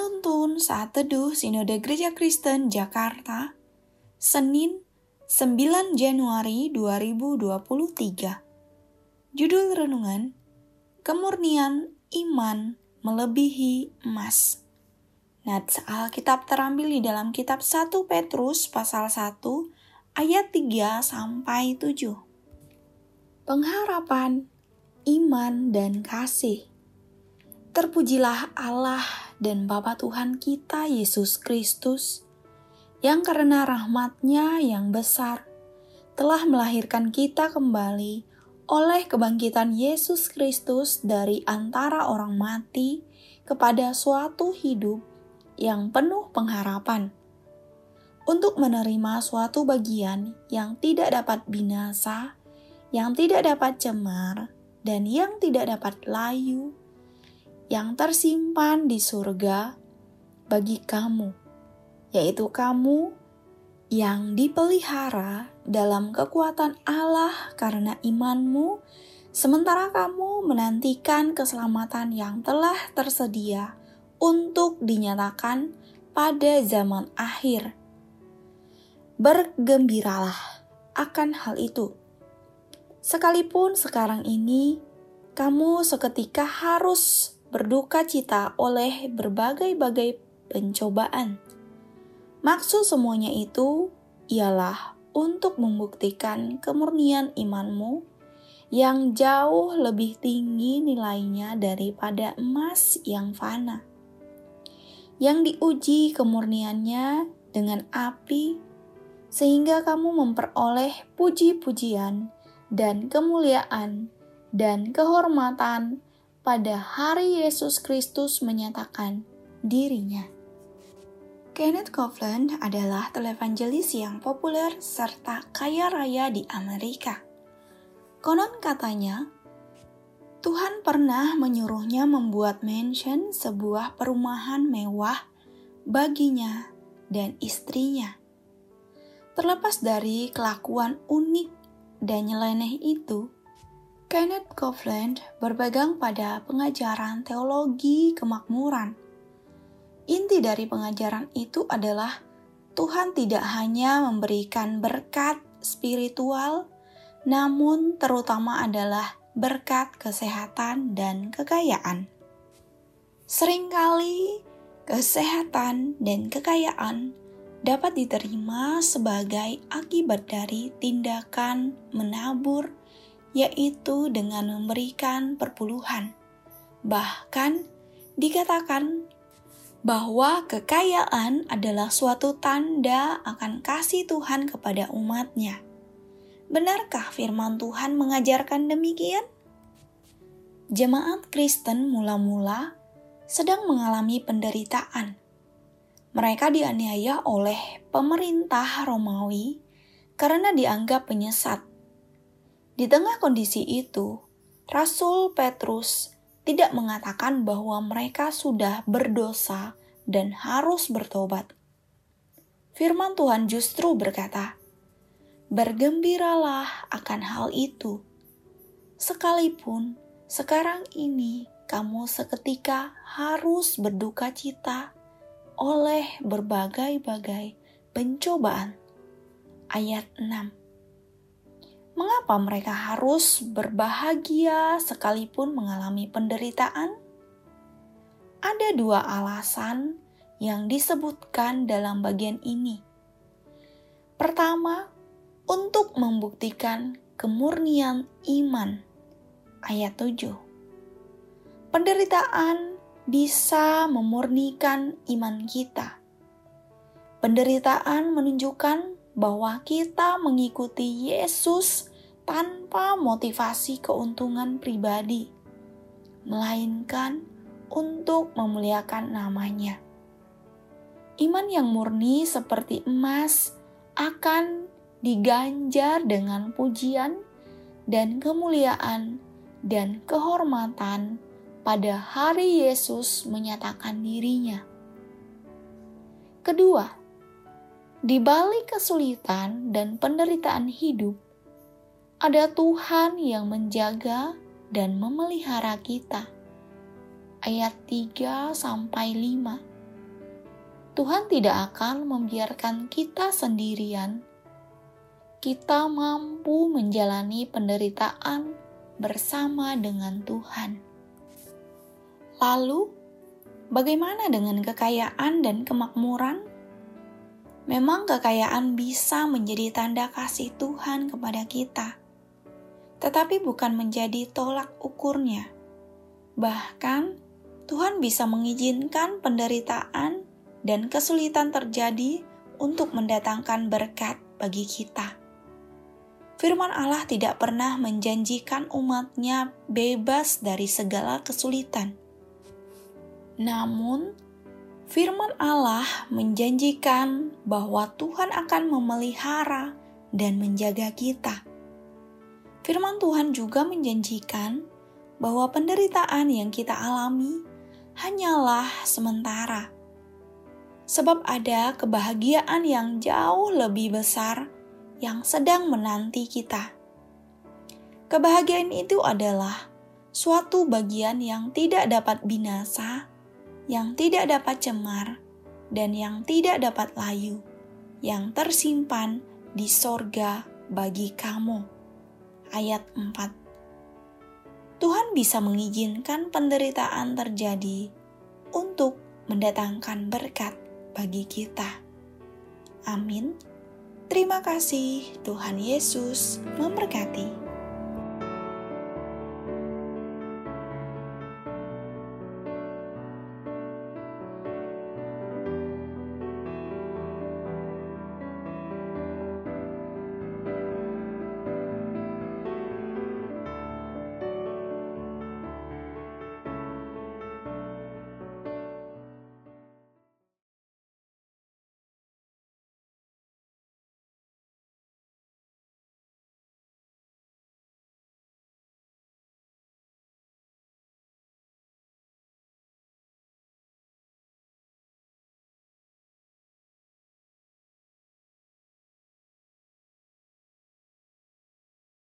Penuntun Saat Teduh Sinode Gereja Kristen Jakarta Senin 9 Januari 2023 Judul Renungan Kemurnian Iman Melebihi Emas. Nats Alkitab terambil di dalam kitab 1 Petrus pasal 1 ayat 3 sampai 7 Pengharapan, iman, dan kasih. Terpujilah Allah dan Bapa Tuhan kita Yesus Kristus, yang karena rahmatnya yang besar telah melahirkan kita kembali oleh kebangkitan Yesus Kristus dari antara orang mati kepada suatu hidup yang penuh pengharapan, untuk menerima suatu bagian yang tidak dapat binasa, yang tidak dapat cemar, dan yang tidak dapat layu, yang tersimpan di surga bagi kamu, yaitu kamu yang dipelihara dalam kekuatan Allah karena imanmu, sementara kamu menantikan keselamatan yang telah tersedia untuk dinyatakan pada zaman akhir. Bergembiralah akan hal itu. Sekalipun sekarang ini kamu seketika harus berduka cita oleh berbagai-bagai pencobaan. Maksud semuanya itu ialah untuk membuktikan kemurnian imanmu yang jauh lebih tinggi nilainya daripada emas yang fana. Yang diuji kemurniannya dengan api, sehingga kamu memperoleh puji-pujian dan kemuliaan dan kehormatan pada hari Yesus Kristus menyatakan dirinya. Kenneth Copeland adalah televangelis yang populer serta kaya raya di Amerika. Konon katanya, Tuhan pernah menyuruhnya membuat mansion sebuah perumahan mewah baginya dan istrinya. Terlepas dari kelakuan unik dan nyeleneh itu, Kenneth Copeland berpegang pada pengajaran teologi kemakmuran. Inti dari pengajaran itu adalah Tuhan tidak hanya memberikan berkat spiritual, namun terutama adalah berkat kesehatan dan kekayaan. Seringkali kesehatan dan kekayaan dapat diterima sebagai akibat dari tindakan menabur yaitu dengan memberikan perpuluhan. Bahkan dikatakan bahwa kekayaan adalah suatu tanda akan kasih Tuhan kepada umatnya. Benarkah firman Tuhan mengajarkan demikian? Jemaat Kristen mula-mula sedang mengalami penderitaan. Mereka dianiaya oleh pemerintah Romawi karena dianggap penyesat di tengah kondisi itu, Rasul Petrus tidak mengatakan bahwa mereka sudah berdosa dan harus bertobat. Firman Tuhan justru berkata, "Bergembiralah akan hal itu, sekalipun sekarang ini kamu seketika harus berduka cita oleh berbagai-bagai pencobaan." Ayat 6 Mengapa mereka harus berbahagia sekalipun mengalami penderitaan? Ada dua alasan yang disebutkan dalam bagian ini. Pertama, untuk membuktikan kemurnian iman. Ayat 7. Penderitaan bisa memurnikan iman kita. Penderitaan menunjukkan bahwa kita mengikuti Yesus tanpa motivasi keuntungan pribadi, melainkan untuk memuliakan namanya. Iman yang murni seperti emas akan diganjar dengan pujian dan kemuliaan dan kehormatan pada hari Yesus menyatakan dirinya. Kedua, di balik kesulitan dan penderitaan hidup, ada Tuhan yang menjaga dan memelihara kita. Ayat 3 sampai 5. Tuhan tidak akan membiarkan kita sendirian. Kita mampu menjalani penderitaan bersama dengan Tuhan. Lalu, bagaimana dengan kekayaan dan kemakmuran? Memang, kekayaan bisa menjadi tanda kasih Tuhan kepada kita, tetapi bukan menjadi tolak ukurnya. Bahkan, Tuhan bisa mengizinkan penderitaan dan kesulitan terjadi untuk mendatangkan berkat bagi kita firman Allah tidak pernah menjanjikan umatnya bebas dari segala kesulitan. Namun, firman Allah menjanjikan bahwa Tuhan akan memelihara dan menjaga kita. Firman Tuhan juga menjanjikan bahwa penderitaan yang kita alami hanyalah sementara, sebab ada kebahagiaan yang jauh lebih besar yang sedang menanti kita. Kebahagiaan itu adalah suatu bagian yang tidak dapat binasa, yang tidak dapat cemar, dan yang tidak dapat layu, yang tersimpan di sorga bagi kamu. Ayat 4 Tuhan bisa mengizinkan penderitaan terjadi untuk mendatangkan berkat bagi kita. Amin. Terima kasih, Tuhan Yesus memberkati.